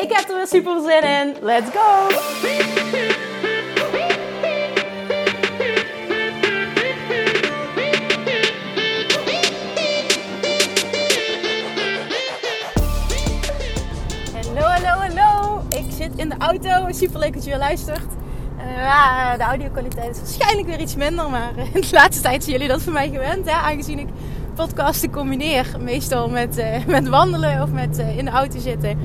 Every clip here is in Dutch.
Ik heb er weer super zin in. Let's go! Hallo, hallo, hallo. Ik zit in de auto. Super leuk dat je weer luistert. Uh, de audio-kwaliteit is waarschijnlijk weer iets minder, maar in de laatste tijd zijn jullie dat van mij gewend. Hè? Aangezien ik podcasten combineer, meestal met, uh, met wandelen of met uh, in de auto zitten.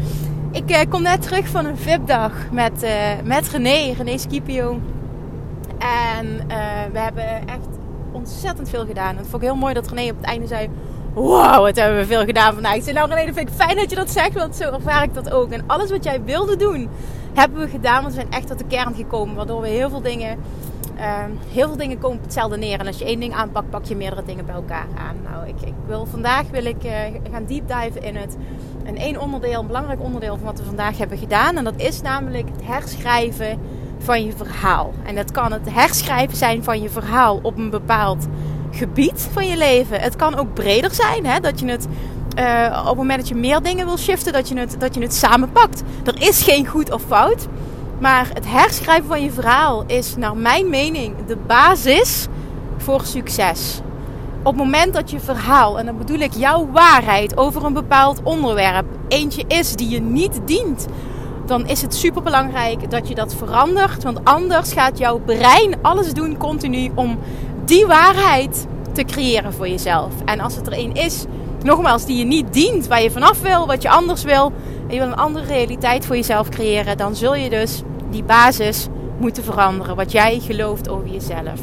Ik kom net terug van een VIP-dag met, met René, René Scipio. En we hebben echt ontzettend veel gedaan. Het vond ik heel mooi dat René op het einde zei... Wow, wat hebben we veel gedaan vandaag. Ik zei, nou René, dat vind ik fijn dat je dat zegt, want zo ervaar ik dat ook. En alles wat jij wilde doen, hebben we gedaan. Want we zijn echt tot de kern gekomen. Waardoor we heel veel dingen... Uh, heel veel dingen komen op hetzelfde neer. En als je één ding aanpakt, pak je meerdere dingen bij elkaar aan. Nou, ik, ik wil, vandaag wil ik gaan deep diven in het. En één onderdeel, een belangrijk onderdeel van wat we vandaag hebben gedaan. En dat is namelijk het herschrijven van je verhaal. En dat kan het herschrijven zijn van je verhaal op een bepaald gebied van je leven. Het kan ook breder zijn. Hè? Dat je het uh, op het moment dat je meer dingen wil shiften, dat je, het, dat je het samenpakt. Er is geen goed of fout. Maar het herschrijven van je verhaal is, naar mijn mening, de basis voor succes. Op het moment dat je verhaal, en dan bedoel ik jouw waarheid over een bepaald onderwerp, eentje is die je niet dient, dan is het super belangrijk dat je dat verandert. Want anders gaat jouw brein alles doen continu om die waarheid te creëren voor jezelf. En als het er één is nogmaals, die je niet dient, waar je vanaf wil, wat je anders wil, en je wil een andere realiteit voor jezelf creëren, dan zul je dus die basis moeten veranderen. Wat jij gelooft over jezelf.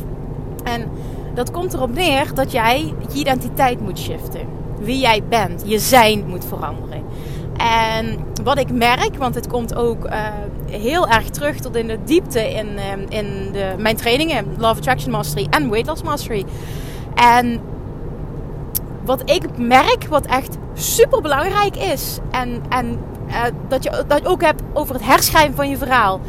En dat komt erop neer dat jij je identiteit moet shiften. Wie jij bent, je zijn moet veranderen. En wat ik merk, want het komt ook uh, heel erg terug tot in de diepte in, uh, in de, mijn trainingen, Love Attraction Mastery en Weight Loss Mastery. En wat ik merk, wat echt super belangrijk is. En, en uh, dat je dat ook hebt over het herschrijven van je verhaal.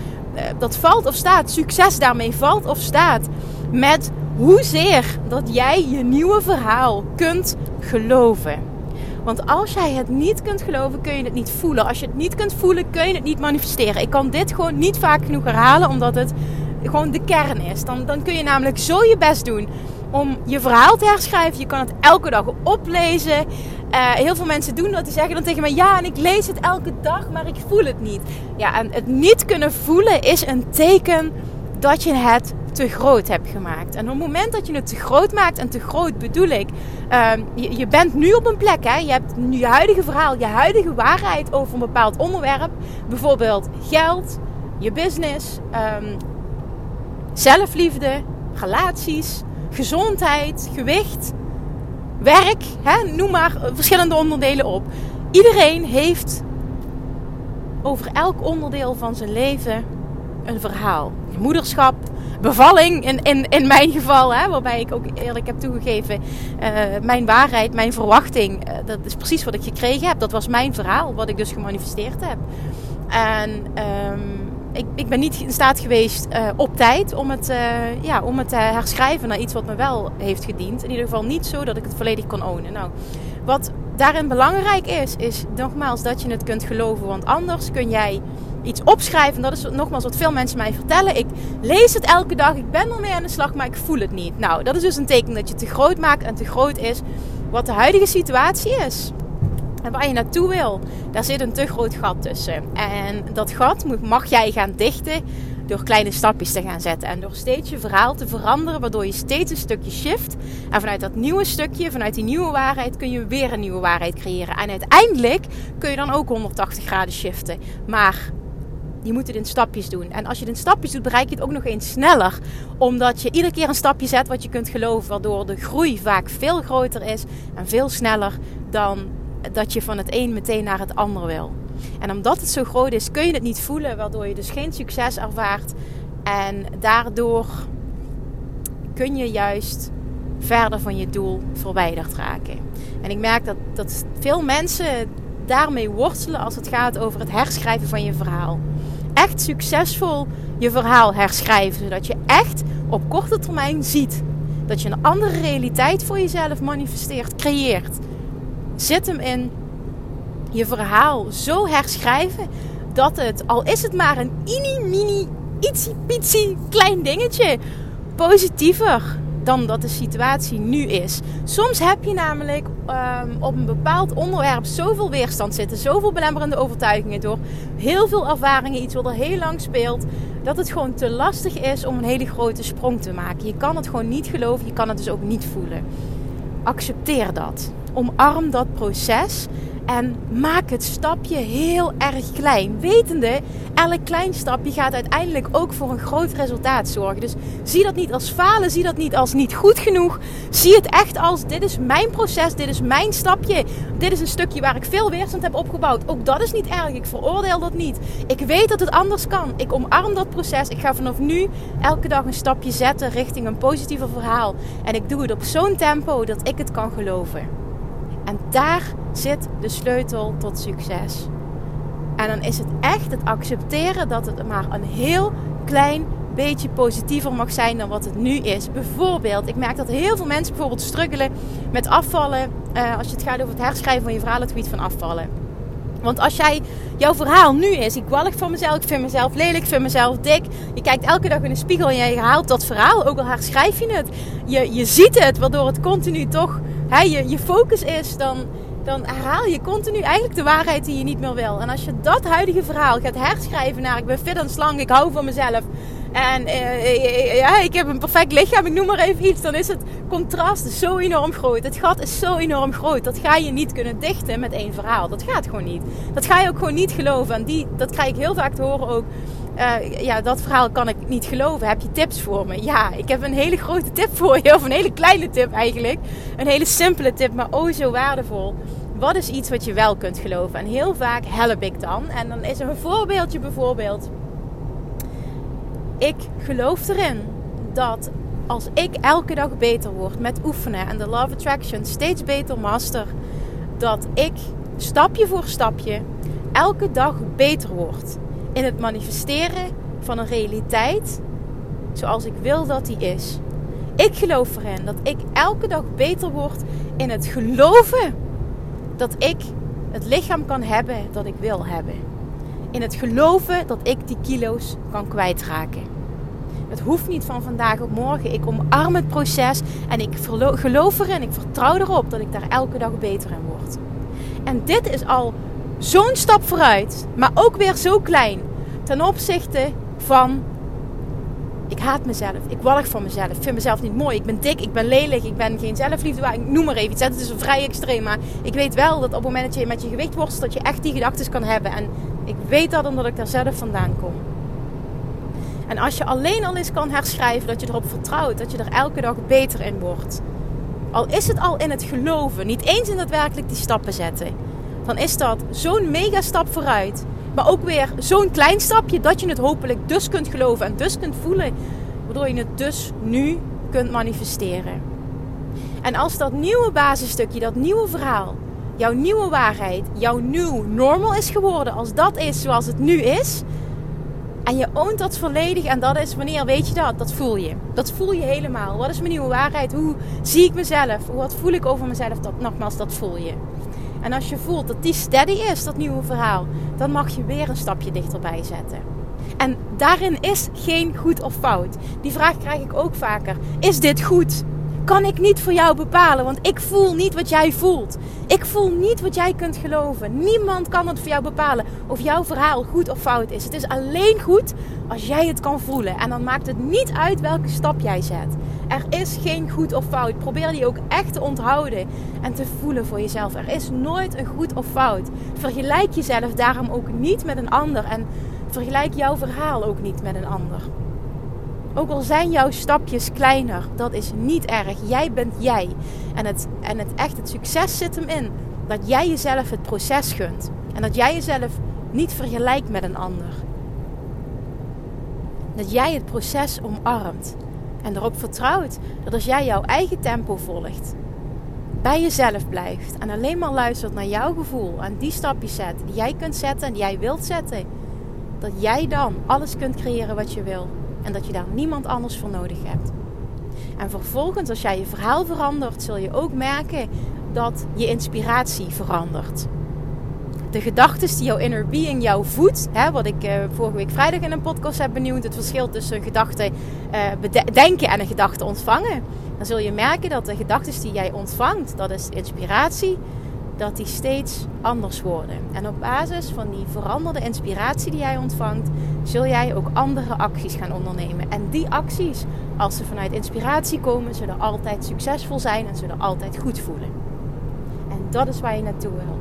Dat valt of staat, succes daarmee valt of staat. Met hoezeer dat jij je nieuwe verhaal kunt geloven. Want als jij het niet kunt geloven, kun je het niet voelen. Als je het niet kunt voelen, kun je het niet manifesteren. Ik kan dit gewoon niet vaak genoeg herhalen, omdat het gewoon de kern is. Dan, dan kun je namelijk zo je best doen om je verhaal te herschrijven. Je kan het elke dag oplezen. Uh, heel veel mensen doen dat. Die zeggen dan tegen mij: Ja, en ik lees het elke dag, maar ik voel het niet. Ja, en het niet kunnen voelen is een teken dat je het te groot hebt gemaakt. En op het moment dat je het te groot maakt, en te groot bedoel ik, je, je, bent nu op een plek, hè? je hebt nu je huidige verhaal, je huidige waarheid over een bepaald onderwerp, bijvoorbeeld geld, je business, um, zelfliefde, relaties, gezondheid, gewicht, werk, hè, noem maar verschillende onderdelen op. Iedereen heeft over elk onderdeel van zijn leven een verhaal. Moederschap, bevalling in, in, in mijn geval, hè, waarbij ik ook eerlijk heb toegegeven, uh, mijn waarheid, mijn verwachting, uh, dat is precies wat ik gekregen heb. Dat was mijn verhaal, wat ik dus gemanifesteerd heb. En um, ik, ik ben niet in staat geweest uh, op tijd om het, ja, om het te herschrijven naar iets wat me wel heeft gediend. In ieder geval niet zo dat ik het volledig kon ownen. Nou, wat daarin belangrijk is, is nogmaals dat je het kunt geloven. Want anders kun jij iets opschrijven. Dat is nogmaals wat veel mensen mij vertellen. Ik lees het elke dag, ik ben ermee aan de slag, maar ik voel het niet. Nou, dat is dus een teken dat je te groot maakt en te groot is wat de huidige situatie is. En waar je naartoe wil, daar zit een te groot gat tussen. En dat gat mag jij gaan dichten door kleine stapjes te gaan zetten. En door steeds je verhaal te veranderen, waardoor je steeds een stukje shift. En vanuit dat nieuwe stukje, vanuit die nieuwe waarheid, kun je weer een nieuwe waarheid creëren. En uiteindelijk kun je dan ook 180 graden shiften. Maar je moet het in stapjes doen. En als je het in stapjes doet, bereik je het ook nog eens sneller. Omdat je iedere keer een stapje zet wat je kunt geloven. Waardoor de groei vaak veel groter is en veel sneller dan dat je van het een meteen naar het ander wil. En omdat het zo groot is, kun je het niet voelen, waardoor je dus geen succes ervaart. En daardoor kun je juist verder van je doel verwijderd raken. En ik merk dat, dat veel mensen daarmee worstelen als het gaat over het herschrijven van je verhaal. Echt succesvol je verhaal herschrijven, zodat je echt op korte termijn ziet dat je een andere realiteit voor jezelf manifesteert, creëert. Zit hem in je verhaal zo herschrijven dat het, al is het maar een mini, mini, itsie, pitsie klein dingetje, positiever dan dat de situatie nu is. Soms heb je namelijk um, op een bepaald onderwerp zoveel weerstand zitten, zoveel belemmerende overtuigingen door heel veel ervaringen, iets wat al heel lang speelt, dat het gewoon te lastig is om een hele grote sprong te maken. Je kan het gewoon niet geloven, je kan het dus ook niet voelen. Accepteer dat. Omarm dat proces en maak het stapje heel erg klein. Wetende, elk klein stapje gaat uiteindelijk ook voor een groot resultaat zorgen. Dus zie dat niet als falen, zie dat niet als niet goed genoeg. Zie het echt als: dit is mijn proces, dit is mijn stapje. Dit is een stukje waar ik veel weerstand heb opgebouwd. Ook dat is niet erg, ik veroordeel dat niet. Ik weet dat het anders kan. Ik omarm dat proces. Ik ga vanaf nu elke dag een stapje zetten richting een positiever verhaal. En ik doe het op zo'n tempo dat ik het kan geloven. En daar zit de sleutel tot succes. En dan is het echt het accepteren dat het maar een heel klein beetje positiever mag zijn dan wat het nu is. Bijvoorbeeld, ik merk dat heel veel mensen bijvoorbeeld struggelen met afvallen. Uh, als je het gaat over het herschrijven van je verhaal, het gebied van afvallen. Want als jij, jouw verhaal nu is, ik walg van mezelf, ik vind mezelf lelijk, ik vind mezelf dik. Je kijkt elke dag in de spiegel en je haalt dat verhaal, ook al herschrijf je het. Je, je ziet het, waardoor het continu toch hè, je, je focus is, dan, dan herhaal je continu eigenlijk de waarheid die je niet meer wil. En als je dat huidige verhaal gaat herschrijven naar ik ben fit en slank, ik hou van mezelf. En uh, ja, ik heb een perfect lichaam, ik noem maar even iets. Dan is het contrast zo enorm groot. Het gat is zo enorm groot. Dat ga je niet kunnen dichten met één verhaal. Dat gaat gewoon niet. Dat ga je ook gewoon niet geloven. En die, dat krijg ik heel vaak te horen ook. Uh, ja, dat verhaal kan ik niet geloven. Heb je tips voor me? Ja, ik heb een hele grote tip voor je. Of een hele kleine tip eigenlijk. Een hele simpele tip, maar oh zo waardevol. Wat is iets wat je wel kunt geloven? En heel vaak help ik dan. En dan is er een voorbeeldje bijvoorbeeld. Ik geloof erin dat als ik elke dag beter word met oefenen en de Love Attraction steeds beter master, dat ik stapje voor stapje elke dag beter word in het manifesteren van een realiteit zoals ik wil dat die is. Ik geloof erin dat ik elke dag beter word in het geloven dat ik het lichaam kan hebben dat ik wil hebben. In het geloven dat ik die kilo's kan kwijtraken. Het hoeft niet van vandaag op morgen. Ik omarm het proces en ik geloof erin. Ik vertrouw erop dat ik daar elke dag beter in word. En dit is al zo'n stap vooruit, maar ook weer zo klein ten opzichte van ik haat mezelf. Ik walg van mezelf. Ik vind mezelf niet mooi. Ik ben dik. Ik ben lelijk. Ik ben geen zelfliefde. Ik noem maar even iets. Het is een vrij extreem. Maar ik weet wel dat op het moment dat je met je gewicht worstelt, dat je echt die gedachten kan hebben. En ik weet dat omdat ik daar zelf vandaan kom. En als je alleen al eens kan herschrijven dat je erop vertrouwt, dat je er elke dag beter in wordt. Al is het al in het geloven, niet eens in daadwerkelijk die stappen zetten. Dan is dat zo'n mega stap vooruit. Maar ook weer zo'n klein stapje dat je het hopelijk dus kunt geloven en dus kunt voelen. Waardoor je het dus nu kunt manifesteren. En als dat nieuwe basisstukje, dat nieuwe verhaal, jouw nieuwe waarheid, jouw nieuw normal is geworden, als dat is zoals het nu is, en je oont dat volledig. En dat is wanneer weet je dat? Dat voel je. Dat voel je helemaal. Wat is mijn nieuwe waarheid? Hoe zie ik mezelf? Wat voel ik over mezelf? Dat, nogmaals, dat voel je. En als je voelt dat die steady is, dat nieuwe verhaal, dan mag je weer een stapje dichterbij zetten. En daarin is geen goed of fout. Die vraag krijg ik ook vaker. Is dit goed? Kan ik niet voor jou bepalen, want ik voel niet wat jij voelt. Ik voel niet wat jij kunt geloven. Niemand kan het voor jou bepalen of jouw verhaal goed of fout is. Het is alleen goed als jij het kan voelen. En dan maakt het niet uit welke stap jij zet. Er is geen goed of fout. Probeer die ook echt te onthouden en te voelen voor jezelf. Er is nooit een goed of fout. Vergelijk jezelf daarom ook niet met een ander en vergelijk jouw verhaal ook niet met een ander. Ook al zijn jouw stapjes kleiner, dat is niet erg. Jij bent jij. En het, en het echt, het succes zit hem in dat jij jezelf het proces gunt. En dat jij jezelf niet vergelijkt met een ander. Dat jij het proces omarmt en erop vertrouwt dat als jij jouw eigen tempo volgt, bij jezelf blijft en alleen maar luistert naar jouw gevoel en die stapjes zet die jij kunt zetten en die jij wilt zetten, dat jij dan alles kunt creëren wat je wil en dat je daar niemand anders voor nodig hebt. En vervolgens, als jij je verhaal verandert, zul je ook merken dat je inspiratie verandert. De gedachten die jouw inner being jou voedt, hè, wat ik uh, vorige week vrijdag in een podcast heb benieuwd, het verschil tussen een gedachte uh, bedenken en een gedachte ontvangen. Dan zul je merken dat de gedachten die jij ontvangt, dat is inspiratie, dat die steeds anders worden. En op basis van die veranderde inspiratie die jij ontvangt, zul jij ook andere acties gaan ondernemen. En die acties, als ze vanuit inspiratie komen, zullen altijd succesvol zijn en zullen altijd goed voelen. En dat is waar je naartoe wil.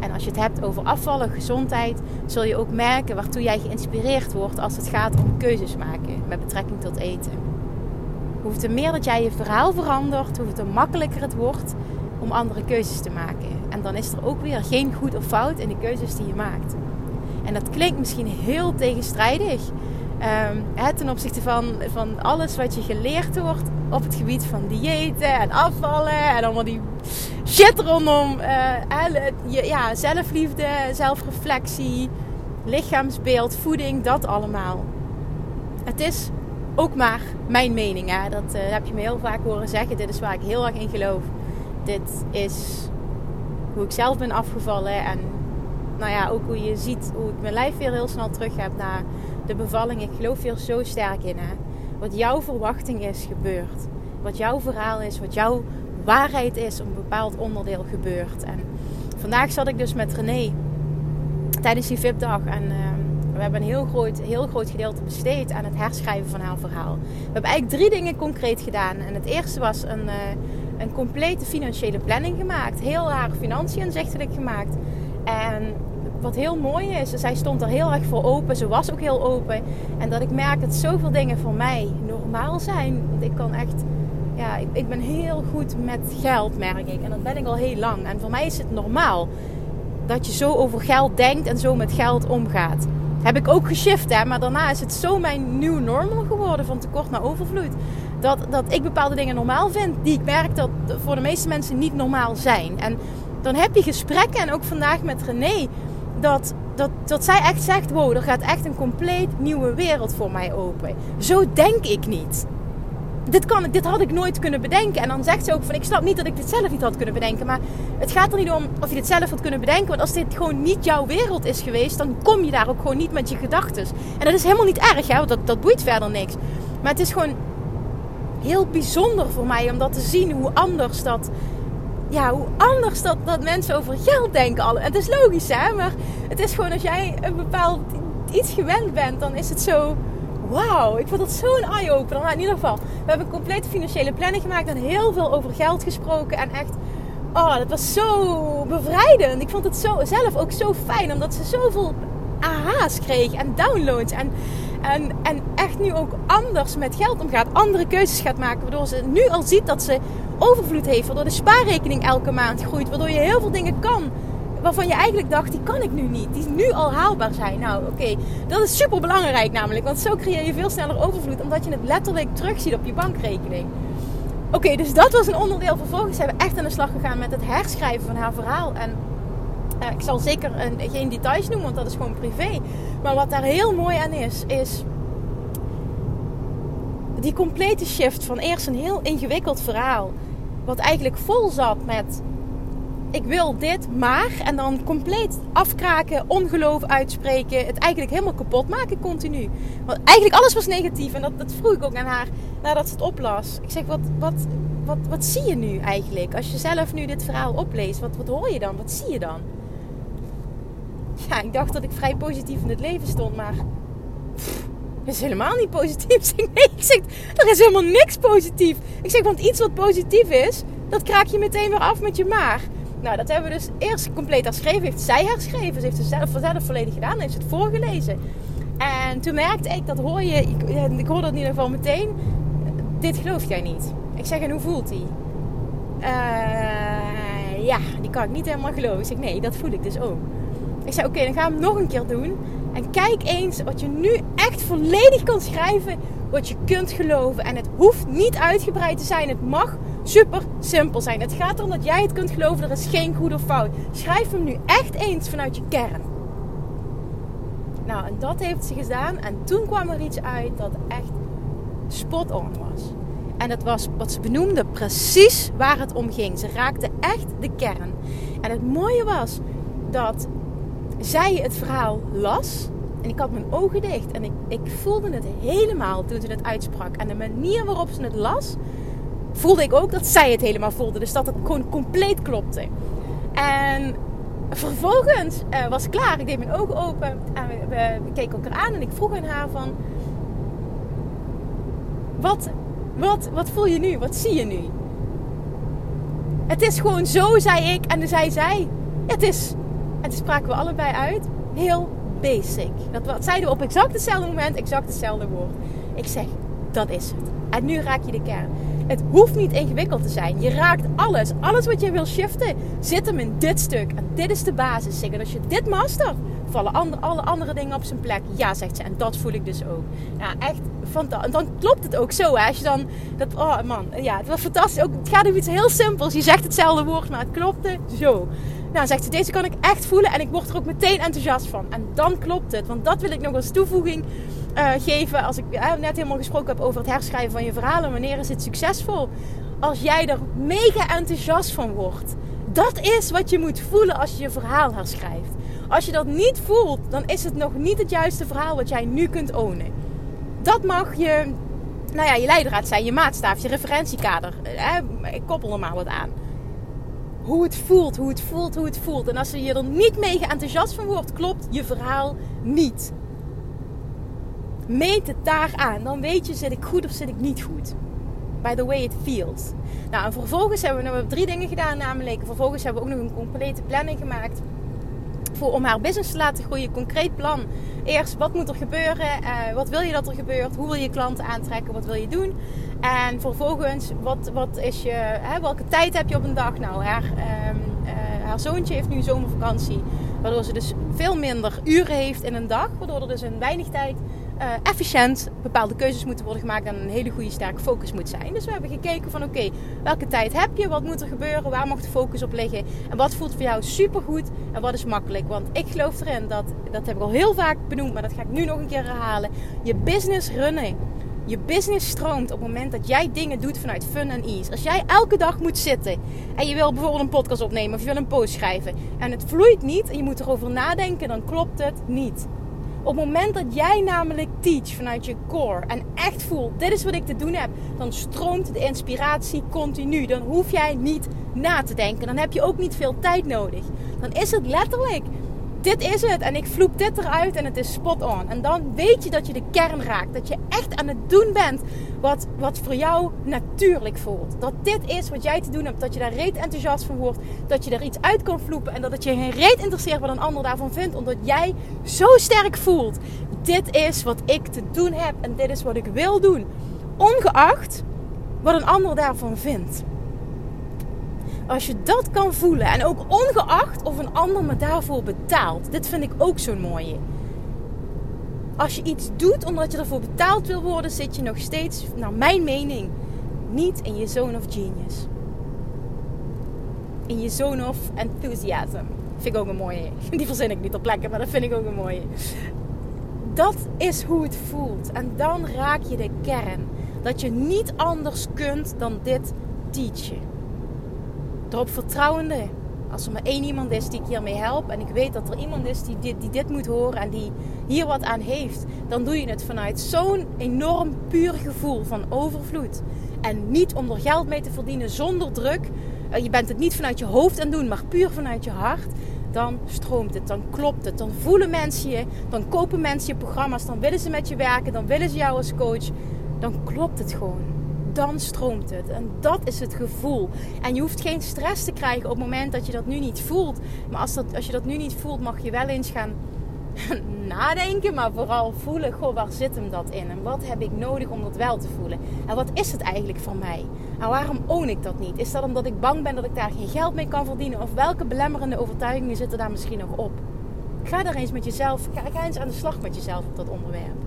En als je het hebt over afvallen, gezondheid, zul je ook merken waartoe jij geïnspireerd wordt als het gaat om keuzes maken met betrekking tot eten. Hoe te meer dat jij je verhaal verandert, hoe makkelijker het wordt om andere keuzes te maken. En dan is er ook weer geen goed of fout in de keuzes die je maakt. En dat klinkt misschien heel tegenstrijdig. Um, hè, ten opzichte van, van alles wat je geleerd wordt op het gebied van diëten en afvallen en allemaal die shit rondom uh, ja, zelfliefde, zelfreflectie, lichaamsbeeld, voeding, dat allemaal. Het is ook maar mijn mening. Hè? Dat uh, heb je me heel vaak horen zeggen. Dit is waar ik heel erg in geloof. Dit is hoe ik zelf ben afgevallen. En nou ja, ook hoe je ziet hoe ik mijn lijf weer heel snel terug heb na de bevalling. Ik geloof hier zo sterk in. Hè? Wat jouw verwachting is, gebeurt. Wat jouw verhaal is, wat jouw waarheid is een bepaald onderdeel gebeurt. En vandaag zat ik dus met René tijdens die VIP-dag. En uh, we hebben een heel groot, heel groot gedeelte besteed aan het herschrijven van haar verhaal. We hebben eigenlijk drie dingen concreet gedaan. En het eerste was een, uh, een complete financiële planning gemaakt. Heel haar financiën inzichtelijk gemaakt. En wat heel mooi is, zij stond er heel erg voor open. Ze was ook heel open. En dat ik merk dat zoveel dingen voor mij normaal zijn. Want ik kan echt, ja, ik, ik ben heel goed met geld, merk ik. En dat ben ik al heel lang. En voor mij is het normaal dat je zo over geld denkt en zo met geld omgaat. Heb ik ook geshift, hè? maar daarna is het zo mijn nieuw normal geworden van tekort naar overvloed. Dat, dat ik bepaalde dingen normaal vind die ik merk dat voor de meeste mensen niet normaal zijn. En dan heb je gesprekken en ook vandaag met René. Dat, dat, dat zij echt zegt: wow, er gaat echt een compleet nieuwe wereld voor mij open. Zo denk ik niet. Dit, kan, dit had ik nooit kunnen bedenken. En dan zegt ze ook van ik snap niet dat ik dit zelf niet had kunnen bedenken. Maar het gaat er niet om of je dit zelf had kunnen bedenken. Want als dit gewoon niet jouw wereld is geweest, dan kom je daar ook gewoon niet met je gedachten. En dat is helemaal niet erg, hè? want dat, dat boeit verder niks. Maar het is gewoon heel bijzonder voor mij om dat te zien hoe anders dat ja, hoe anders dat, dat mensen over geld denken. Alle. Het is logisch, hè? Maar het is gewoon als jij een bepaald iets gewend bent, dan is het zo. Wauw, ik vond dat zo'n eye-opener. Maar in ieder geval, we hebben een complete financiële planning gemaakt en heel veel over geld gesproken. En echt, oh, dat was zo bevrijdend. Ik vond het zo, zelf ook zo fijn, omdat ze zoveel aha's kreeg en downloads. En, en, en echt nu ook anders met geld omgaat. Andere keuzes gaat maken. Waardoor ze nu al ziet dat ze overvloed heeft. Waardoor de spaarrekening elke maand groeit. Waardoor je heel veel dingen kan. Waarvan je eigenlijk dacht, die kan ik nu niet. Die nu al haalbaar zijn. Nou, oké. Dat is super belangrijk namelijk. Want zo creëer je veel sneller overvloed. Omdat je het letterlijk terugziet op je bankrekening. Oké, dus dat was een onderdeel. Vervolgens zijn we echt aan de slag gegaan met het herschrijven van haar verhaal. En ik zal zeker een, geen details noemen, want dat is gewoon privé. Maar wat daar heel mooi aan is, is die complete shift van eerst een heel ingewikkeld verhaal. Wat eigenlijk vol zat met ik wil dit, maar. En dan compleet afkraken, ongeloof uitspreken. Het eigenlijk helemaal kapot maken continu. Want eigenlijk alles was negatief. En dat, dat vroeg ik ook aan haar nadat ze het oplas. Ik zeg, wat, wat, wat, wat zie je nu eigenlijk? Als je zelf nu dit verhaal opleest, wat, wat hoor je dan? Wat zie je dan? Ja, ik dacht dat ik vrij positief in het leven stond, maar... dat is helemaal niet positief. Zeg, nee, ik er is helemaal niks positief. Ik zeg, want iets wat positief is, dat kraak je meteen weer af met je maag. Nou, dat hebben we dus eerst compleet herschreven. Heeft zij herschreven. Ze heeft het zelf, zelf volledig gedaan. Heeft het voorgelezen. En toen merkte ik, dat hoor je, ik, ik hoorde het in ieder geval meteen. Dit geloof jij niet. Ik zeg, en hoe voelt hij? Uh, ja, die kan ik niet helemaal geloven. Ik zeg, nee, dat voel ik dus ook. Ik zei, oké, dan gaan we hem nog een keer doen. En kijk eens wat je nu echt volledig kan schrijven. Wat je kunt geloven. En het hoeft niet uitgebreid te zijn. Het mag super simpel zijn. Het gaat erom dat jij het kunt geloven. Er is geen goed of fout. Schrijf hem nu echt eens vanuit je kern. Nou, en dat heeft ze gedaan. En toen kwam er iets uit dat echt spot on was. En dat was wat ze benoemde precies waar het om ging. Ze raakte echt de kern. En het mooie was dat zij het verhaal las. En ik had mijn ogen dicht. En ik, ik voelde het helemaal toen ze het uitsprak. En de manier waarop ze het las, voelde ik ook dat zij het helemaal voelde. Dus dat het gewoon compleet klopte. En vervolgens uh, was ik klaar. Ik deed mijn ogen open. En we keken elkaar aan. En ik vroeg aan haar van... Wat, wat, wat voel je nu? Wat zie je nu? Het is gewoon zo, zei ik. En toen zei zij... Het is... En toen spraken we allebei uit. Heel basic. Dat zeiden we op exact hetzelfde moment, exact hetzelfde woord. Ik zeg, dat is het. En nu raak je de kern. Het hoeft niet ingewikkeld te zijn. Je raakt alles. Alles wat je wil shiften zit hem in dit stuk. En dit is de basis. En als je dit mastert, vallen alle andere dingen op zijn plek. Ja, zegt ze. En dat voel ik dus ook. Ja, echt fantastisch. En dan klopt het ook zo. Hè? Als je dan... Dat, oh man, ja, het was fantastisch. Ook, het gaat om iets heel simpels. Je zegt hetzelfde woord, maar het klopte zo. Nou, zegt ze, deze kan ik echt voelen en ik word er ook meteen enthousiast van. En dan klopt het, want dat wil ik nog als toevoeging uh, geven. Als ik uh, net helemaal gesproken heb over het herschrijven van je verhalen. Wanneer is het succesvol? Als jij er mega enthousiast van wordt. Dat is wat je moet voelen als je je verhaal herschrijft. Als je dat niet voelt, dan is het nog niet het juiste verhaal wat jij nu kunt ownen. Dat mag je, nou ja, je leidraad zijn, je maatstaaf, je referentiekader. Eh, ik koppel er maar wat aan hoe het voelt, hoe het voelt, hoe het voelt. En als je er niet mega enthousiast van wordt, klopt je verhaal niet. Meet het daar aan. Dan weet je, zit ik goed of zit ik niet goed. By the way it feels. Nou, en vervolgens hebben we, drie dingen gedaan namelijk. Vervolgens hebben we ook nog een complete planning gemaakt. Voor, om haar business te laten groeien. Concreet plan. Eerst, wat moet er gebeuren? Uh, wat wil je dat er gebeurt? Hoe wil je klanten aantrekken? Wat wil je doen? En vervolgens, wat, wat is je, hè, welke tijd heb je op een dag? Nou, haar, um, uh, haar zoontje heeft nu zomervakantie. Waardoor ze dus veel minder uren heeft in een dag. Waardoor er dus in weinig tijd uh, efficiënt bepaalde keuzes moeten worden gemaakt. En een hele goede sterke focus moet zijn. Dus we hebben gekeken van oké, welke tijd heb je? Wat moet er gebeuren? Waar mag de focus op liggen? En wat voelt voor jou supergoed? En wat is makkelijk? Want ik geloof erin dat, dat heb ik al heel vaak benoemd. Maar dat ga ik nu nog een keer herhalen. Je business runnen je business stroomt op het moment dat jij dingen doet vanuit fun en ease. Als jij elke dag moet zitten en je wil bijvoorbeeld een podcast opnemen of je wil een post schrijven en het vloeit niet en je moet erover nadenken, dan klopt het niet. Op het moment dat jij namelijk teach vanuit je core en echt voelt, dit is wat ik te doen heb, dan stroomt de inspiratie continu. Dan hoef jij niet na te denken. Dan heb je ook niet veel tijd nodig. Dan is het letterlijk dit is het. En ik vloep dit eruit en het is spot on. En dan weet je dat je de kern raakt. Dat je echt aan het doen bent wat, wat voor jou natuurlijk voelt. Dat dit is wat jij te doen hebt. Dat je daar reet enthousiast van wordt. Dat je er iets uit kan vloepen. En dat het je geen reet interesseert wat een ander daarvan vindt. Omdat jij zo sterk voelt. Dit is wat ik te doen heb. En dit is wat ik wil doen. Ongeacht wat een ander daarvan vindt. Als je dat kan voelen en ook ongeacht of een ander me daarvoor betaalt. Dit vind ik ook zo'n mooie. Als je iets doet omdat je ervoor betaald wil worden, zit je nog steeds, naar mijn mening, niet in je zone of genius. In je zone of enthusiasm. Vind ik ook een mooie. Die verzin ik niet op plekken, maar dat vind ik ook een mooie. Dat is hoe het voelt. En dan raak je de kern. Dat je niet anders kunt dan dit teachen erop vertrouwende. Als er maar één iemand is die ik hiermee help en ik weet dat er iemand is die dit, die dit moet horen en die hier wat aan heeft, dan doe je het vanuit zo'n enorm puur gevoel van overvloed. En niet om er geld mee te verdienen zonder druk. Eh, je bent het niet vanuit je hoofd aan doen, maar puur vanuit je hart. Dan stroomt het, dan klopt het, dan voelen mensen je, dan kopen mensen je programma's, dan willen ze met je werken, dan willen ze jou als coach. Dan klopt het gewoon dan stroomt het. En dat is het gevoel. En je hoeft geen stress te krijgen op het moment dat je dat nu niet voelt. Maar als, dat, als je dat nu niet voelt, mag je wel eens gaan nadenken, maar vooral voelen, goh, waar zit hem dat in? En wat heb ik nodig om dat wel te voelen? En wat is het eigenlijk voor mij? En waarom own ik dat niet? Is dat omdat ik bang ben dat ik daar geen geld mee kan verdienen? Of welke belemmerende overtuigingen zitten daar misschien nog op? Ga er eens met jezelf, ga, ga eens aan de slag met jezelf op dat onderwerp.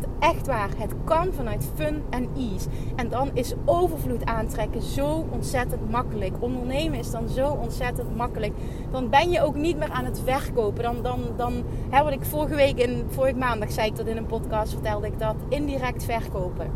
Want echt waar, het kan vanuit fun en ease. En dan is overvloed aantrekken zo ontzettend makkelijk. Ondernemen is dan zo ontzettend makkelijk. Dan ben je ook niet meer aan het verkopen. Dan, dan, dan hè, wat ik vorige week in, vorige maandag zei ik dat in een podcast, vertelde ik dat. Indirect verkopen.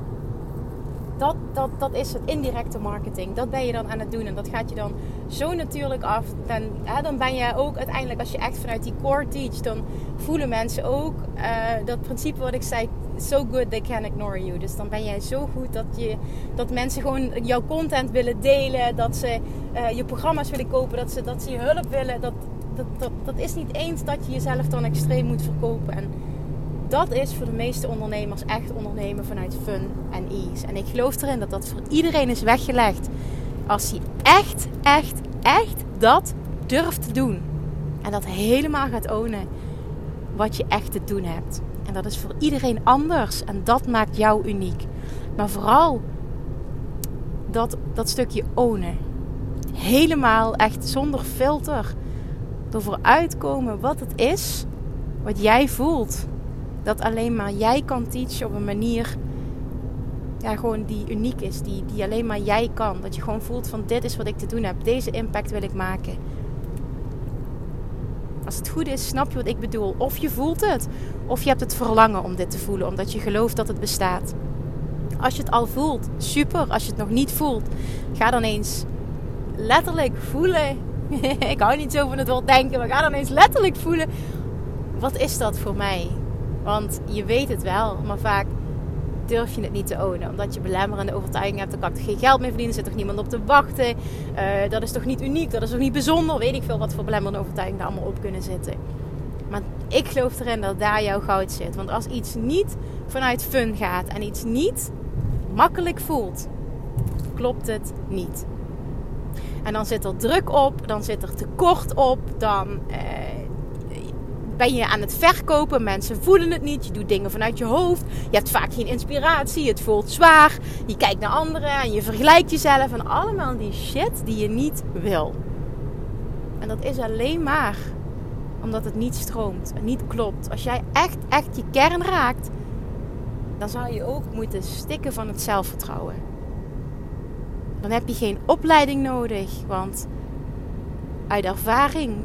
Dat, dat, dat is het indirecte marketing. Dat ben je dan aan het doen. En dat gaat je dan zo natuurlijk af. Dan, hè, dan ben je ook uiteindelijk, als je echt vanuit die core teach, dan voelen mensen ook uh, dat principe wat ik zei so good they can ignore you. Dus dan ben jij zo goed dat, je, dat mensen gewoon jouw content willen delen. Dat ze uh, je programma's willen kopen. Dat ze, dat ze je hulp willen. Dat, dat, dat, dat is niet eens dat je jezelf dan extreem moet verkopen. En dat is voor de meeste ondernemers echt ondernemen vanuit fun en ease. En ik geloof erin dat dat voor iedereen is weggelegd. Als hij echt, echt, echt dat durft te doen. En dat helemaal gaat ownen wat je echt te doen hebt. En dat is voor iedereen anders. En dat maakt jou uniek. Maar vooral dat, dat stukje ownen. Helemaal echt zonder filter. Ervoor uitkomen wat het is. Wat jij voelt. Dat alleen maar jij kan teachen op een manier. Ja, gewoon die uniek is. Die, die alleen maar jij kan. Dat je gewoon voelt van dit is wat ik te doen heb. Deze impact wil ik maken. Als het goed is, snap je wat ik bedoel. Of je voelt het. Of je hebt het verlangen om dit te voelen, omdat je gelooft dat het bestaat. Als je het al voelt, super. Als je het nog niet voelt, ga dan eens letterlijk voelen. ik hou niet zo van het woord denken, maar ga dan eens letterlijk voelen. Wat is dat voor mij? Want je weet het wel, maar vaak durf je het niet te ownen. Omdat je belemmerende overtuiging hebt. Dan kan ik geen geld meer verdienen. Er zit toch niemand op te wachten. Uh, dat is toch niet uniek. Dat is toch niet bijzonder. Weet ik veel wat voor belemmerende overtuigingen daar allemaal op kunnen zitten. Maar ik geloof erin dat daar jouw goud zit. Want als iets niet vanuit fun gaat. En iets niet makkelijk voelt. Klopt het niet. En dan zit er druk op. Dan zit er tekort op. Dan... Uh, ben je aan het verkopen. Mensen voelen het niet. Je doet dingen vanuit je hoofd. Je hebt vaak geen inspiratie. Het voelt zwaar. Je kijkt naar anderen en je vergelijkt jezelf. En allemaal die shit die je niet wil. En dat is alleen maar omdat het niet stroomt en niet klopt. Als jij echt, echt je kern raakt, dan zou je ook moeten stikken van het zelfvertrouwen. Dan heb je geen opleiding nodig, want uit ervaring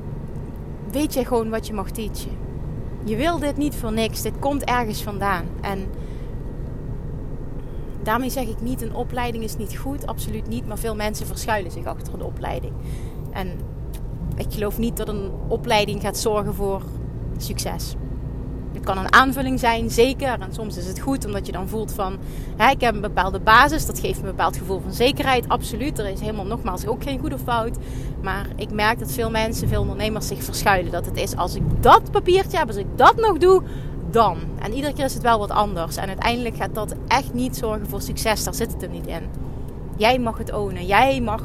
weet je gewoon wat je mag teachen. Je wil dit niet voor niks. Dit komt ergens vandaan. En daarmee zeg ik niet, een opleiding is niet goed. Absoluut niet. Maar veel mensen verschuilen zich achter een opleiding. En ik geloof niet dat een opleiding gaat zorgen voor succes kan een aanvulling zijn, zeker. En soms is het goed omdat je dan voelt van, ik heb een bepaalde basis. Dat geeft een bepaald gevoel van zekerheid, absoluut. Er is helemaal nogmaals ook geen goed of fout. Maar ik merk dat veel mensen, veel ondernemers zich verschuilen. Dat het is als ik dat papiertje heb, als ik dat nog doe, dan. En iedere keer is het wel wat anders. En uiteindelijk gaat dat echt niet zorgen voor succes. Daar zit het er niet in. Jij mag het ownen. Jij mag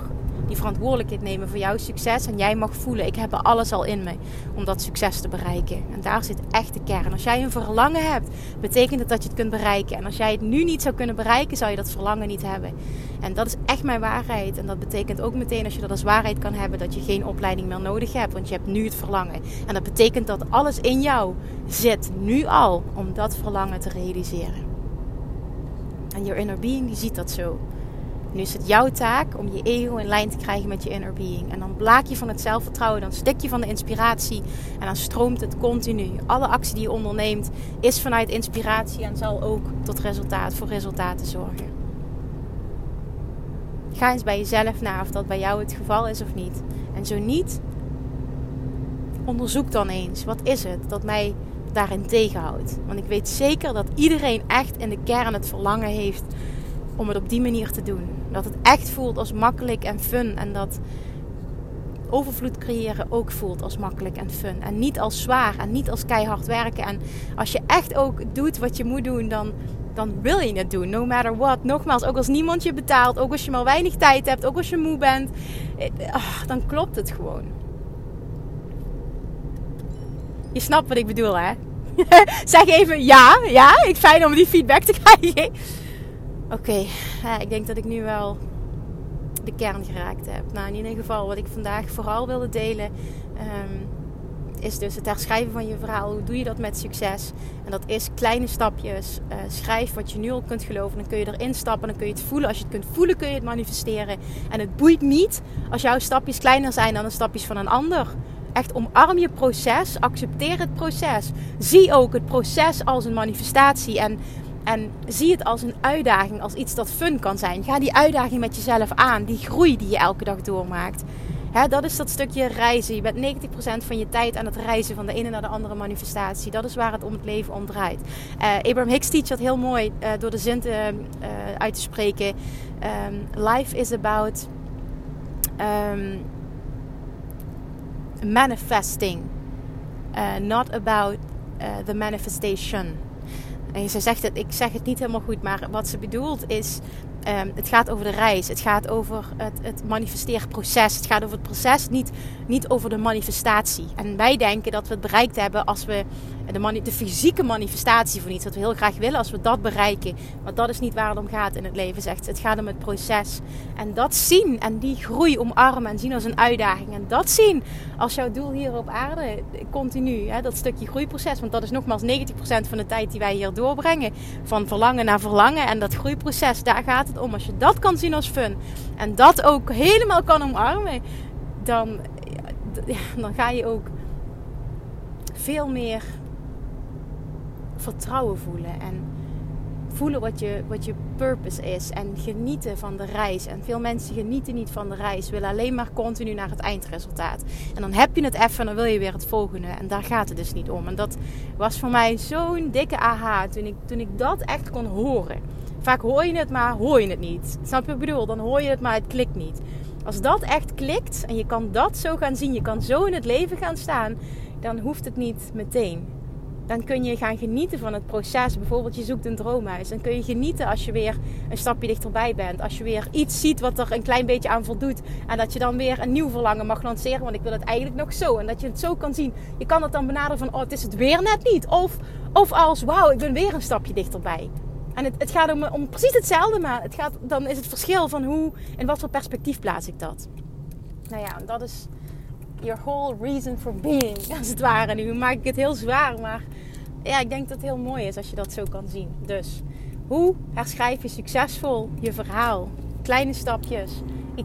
die verantwoordelijkheid nemen voor jouw succes. En jij mag voelen, ik heb alles al in me om dat succes te bereiken. En daar zit echt de kern. Als jij een verlangen hebt, betekent het dat je het kunt bereiken. En als jij het nu niet zou kunnen bereiken, zou je dat verlangen niet hebben. En dat is echt mijn waarheid. En dat betekent ook meteen als je dat als waarheid kan hebben, dat je geen opleiding meer nodig hebt. Want je hebt nu het verlangen. En dat betekent dat alles in jou zit, nu al, om dat verlangen te realiseren. En your inner being die ziet dat zo. Nu is het jouw taak om je ego in lijn te krijgen met je inner being. En dan blaak je van het zelfvertrouwen, dan stik je van de inspiratie en dan stroomt het continu. Alle actie die je onderneemt is vanuit inspiratie en zal ook tot resultaat, voor resultaten zorgen. Ga eens bij jezelf na of dat bij jou het geval is of niet. En zo niet, onderzoek dan eens. Wat is het dat mij daarin tegenhoudt? Want ik weet zeker dat iedereen echt in de kern het verlangen heeft om het op die manier te doen. Dat het echt voelt als makkelijk en fun. En dat overvloed creëren ook voelt als makkelijk en fun. En niet als zwaar en niet als keihard werken. En als je echt ook doet wat je moet doen, dan, dan wil je het doen. No matter what. Nogmaals, ook als niemand je betaalt, ook als je maar weinig tijd hebt, ook als je moe bent, eh, ah, dan klopt het gewoon. Je snapt wat ik bedoel, hè? zeg even ja, ja. Ik fijn om die feedback te krijgen. Oké, ja, ik denk dat ik nu wel de kern geraakt heb. Nou, in ieder geval wat ik vandaag vooral wilde delen. Um, is dus het herschrijven van je verhaal. Hoe doe je dat met succes? En dat is kleine stapjes. Uh, schrijf wat je nu al kunt geloven. Dan kun je erin stappen. Dan kun je het voelen. Als je het kunt voelen, kun je het manifesteren. En het boeit niet als jouw stapjes kleiner zijn dan de stapjes van een ander. Echt omarm je proces. Accepteer het proces. Zie ook het proces als een manifestatie. En, en zie het als een uitdaging. Als iets dat fun kan zijn. Ga die uitdaging met jezelf aan. Die groei die je elke dag doormaakt. Dat is dat stukje reizen. Je bent 90% van je tijd aan het reizen van de ene naar de andere manifestatie. Dat is waar het om het leven om draait. Uh, Abraham Hicks teach dat heel mooi uh, door de zin te, uh, uit te spreken. Um, life is about um, manifesting, not about the manifestation. En ze zegt het, ik zeg het niet helemaal goed, maar wat ze bedoelt is Ehm, het gaat over de reis. Het gaat over het, het manifesteerproces. Het gaat over het proces, niet, niet over de manifestatie. En wij denken dat we het bereikt hebben als we de, de fysieke manifestatie van iets, wat we heel graag willen, als we dat bereiken. Maar dat is niet waar het om gaat in het leven, zegt Het gaat om het proces. En dat zien en die groei omarmen en zien als een uitdaging. En dat zien als jouw doel hier op aarde, continu, hè, dat stukje groeiproces. Want dat is nogmaals 90% van de tijd die wij hier doorbrengen. Van verlangen naar verlangen. En dat groeiproces, daar gaat het om. Als je dat kan zien als fun en dat ook helemaal kan omarmen, dan, dan ga je ook veel meer vertrouwen voelen. En voelen wat je, wat je purpose is. En genieten van de reis. En veel mensen genieten niet van de reis. Willen alleen maar continu naar het eindresultaat. En dan heb je het even en dan wil je weer het volgende. En daar gaat het dus niet om. En dat was voor mij zo'n dikke aha. Toen ik, toen ik dat echt kon horen. Vaak hoor je het, maar hoor je het niet. Snap je wat ik bedoel? Dan hoor je het, maar het klikt niet. Als dat echt klikt en je kan dat zo gaan zien, je kan zo in het leven gaan staan, dan hoeft het niet meteen dan kun je gaan genieten van het proces. Bijvoorbeeld, je zoekt een droomhuis. Dan kun je genieten als je weer een stapje dichterbij bent. Als je weer iets ziet wat er een klein beetje aan voldoet. En dat je dan weer een nieuw verlangen mag lanceren. Want ik wil het eigenlijk nog zo. En dat je het zo kan zien. Je kan het dan benaderen van, oh, het is het weer net niet. Of, of als, wauw, ik ben weer een stapje dichterbij. En het, het gaat om, precies hetzelfde, maar het gaat, dan is het verschil van hoe en wat voor perspectief plaats ik dat. Nou ja, dat is your whole reason for being, als het ware. Nu maak ik het heel zwaar, maar ja, ik denk dat het heel mooi is als je dat zo kan zien. Dus, hoe herschrijf je succesvol je verhaal? Kleine stapjes.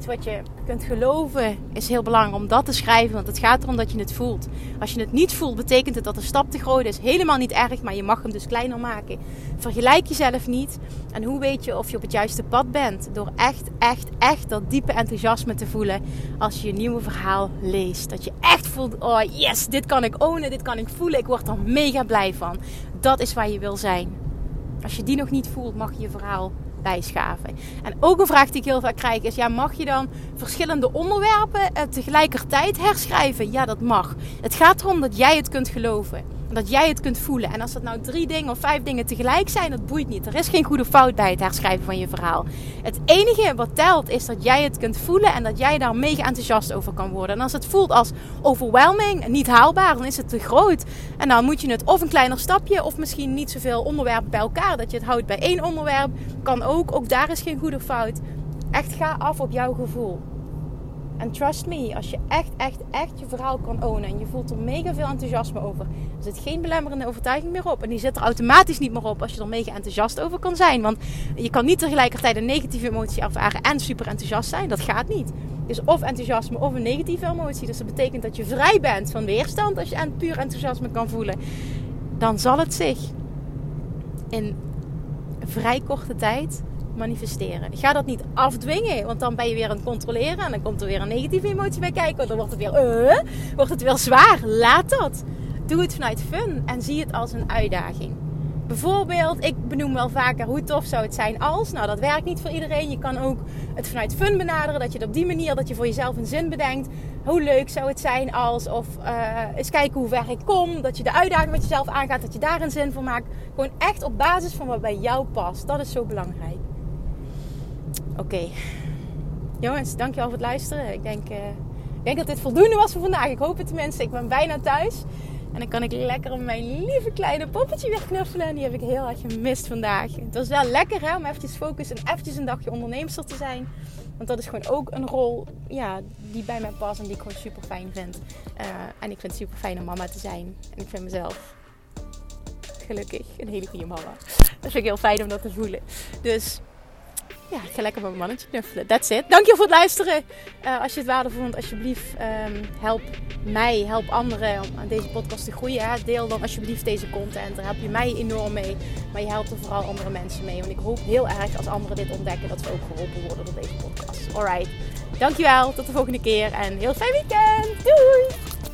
Wat je kunt geloven is heel belangrijk om dat te schrijven. Want het gaat erom dat je het voelt. Als je het niet voelt, betekent het dat de stap te groot is. Helemaal niet erg, maar je mag hem dus kleiner maken. Vergelijk jezelf niet. En hoe weet je of je op het juiste pad bent? Door echt, echt, echt dat diepe enthousiasme te voelen als je je nieuwe verhaal leest. Dat je echt voelt, oh yes, dit kan ik ownen, dit kan ik voelen. Ik word er mega blij van. Dat is waar je wil zijn. Als je die nog niet voelt, mag je je verhaal En ook een vraag die ik heel vaak krijg is: ja, mag je dan verschillende onderwerpen tegelijkertijd herschrijven? Ja, dat mag. Het gaat erom dat jij het kunt geloven dat jij het kunt voelen. En als dat nou drie dingen of vijf dingen tegelijk zijn, dat boeit niet. Er is geen goede fout bij het herschrijven van je verhaal. Het enige wat telt is dat jij het kunt voelen en dat jij daar mega enthousiast over kan worden. En als het voelt als overwhelming, niet haalbaar, dan is het te groot. En dan moet je het of een kleiner stapje of misschien niet zoveel onderwerpen bij elkaar. Dat je het houdt bij één onderwerp. Kan ook, ook daar is geen goede fout. Echt ga af op jouw gevoel. En trust me, als je echt, echt, echt je verhaal kan ownen en je voelt er mega veel enthousiasme over, er zit geen belemmerende overtuiging meer op. En die zit er automatisch niet meer op als je er mega enthousiast over kan zijn. Want je kan niet tegelijkertijd een negatieve emotie ervaren en super enthousiast zijn. Dat gaat niet. Dus of enthousiasme of een negatieve emotie. Dus dat betekent dat je vrij bent van weerstand als je puur enthousiasme kan voelen. Dan zal het zich in vrij korte tijd manifesteren. Ga dat niet afdwingen, want dan ben je weer aan het controleren en dan komt er weer een negatieve emotie bij kijken. Dan wordt het weer, uh, wordt het weer zwaar. Laat dat. Doe het vanuit fun en zie het als een uitdaging. Bijvoorbeeld, ik benoem wel vaker hoe tof zou het zijn als. Nou, dat werkt niet voor iedereen. Je kan ook het vanuit fun benaderen. Dat je het op die manier, dat je voor jezelf een zin bedenkt. Hoe leuk zou het zijn als. Of uh, eens kijken hoe ver ik kom. Dat je de uitdaging met jezelf aangaat. Dat je daar een zin voor maakt. Gewoon echt op basis van wat bij jou past. Dat is zo belangrijk. Oké. Jongens, dankjewel voor het luisteren. Ik denk, uh, ik denk dat dit voldoende was voor vandaag. Ik hoop het tenminste. Ik ben bijna thuis. En dan kan ik lekker mijn lieve kleine poppetje weer knuffelen. En die heb ik heel erg gemist vandaag. Het was wel lekker hè, om eventjes focus en eventjes een dagje onderneemster te zijn. Want dat is gewoon ook een rol ja, die bij mij past en die ik gewoon super fijn vind. Uh, en ik vind het super fijn om mama te zijn. En ik vind mezelf gelukkig een hele goede mama. Dat vind ik heel fijn om dat te voelen. Dus ja, ik ga lekker met mijn mannetje knuffelen. That's it. Dankjewel voor het luisteren. Uh, als je het waardevol vond, alsjeblieft um, help mij, help anderen om aan deze podcast te groeien. Hè. Deel dan alsjeblieft deze content. Daar help je mij enorm mee. Maar je helpt er vooral andere mensen mee. Want ik hoop heel erg als anderen dit ontdekken dat ze ook geholpen worden door deze podcast. Alright. Dankjewel. Tot de volgende keer. En heel fijn weekend. Doei!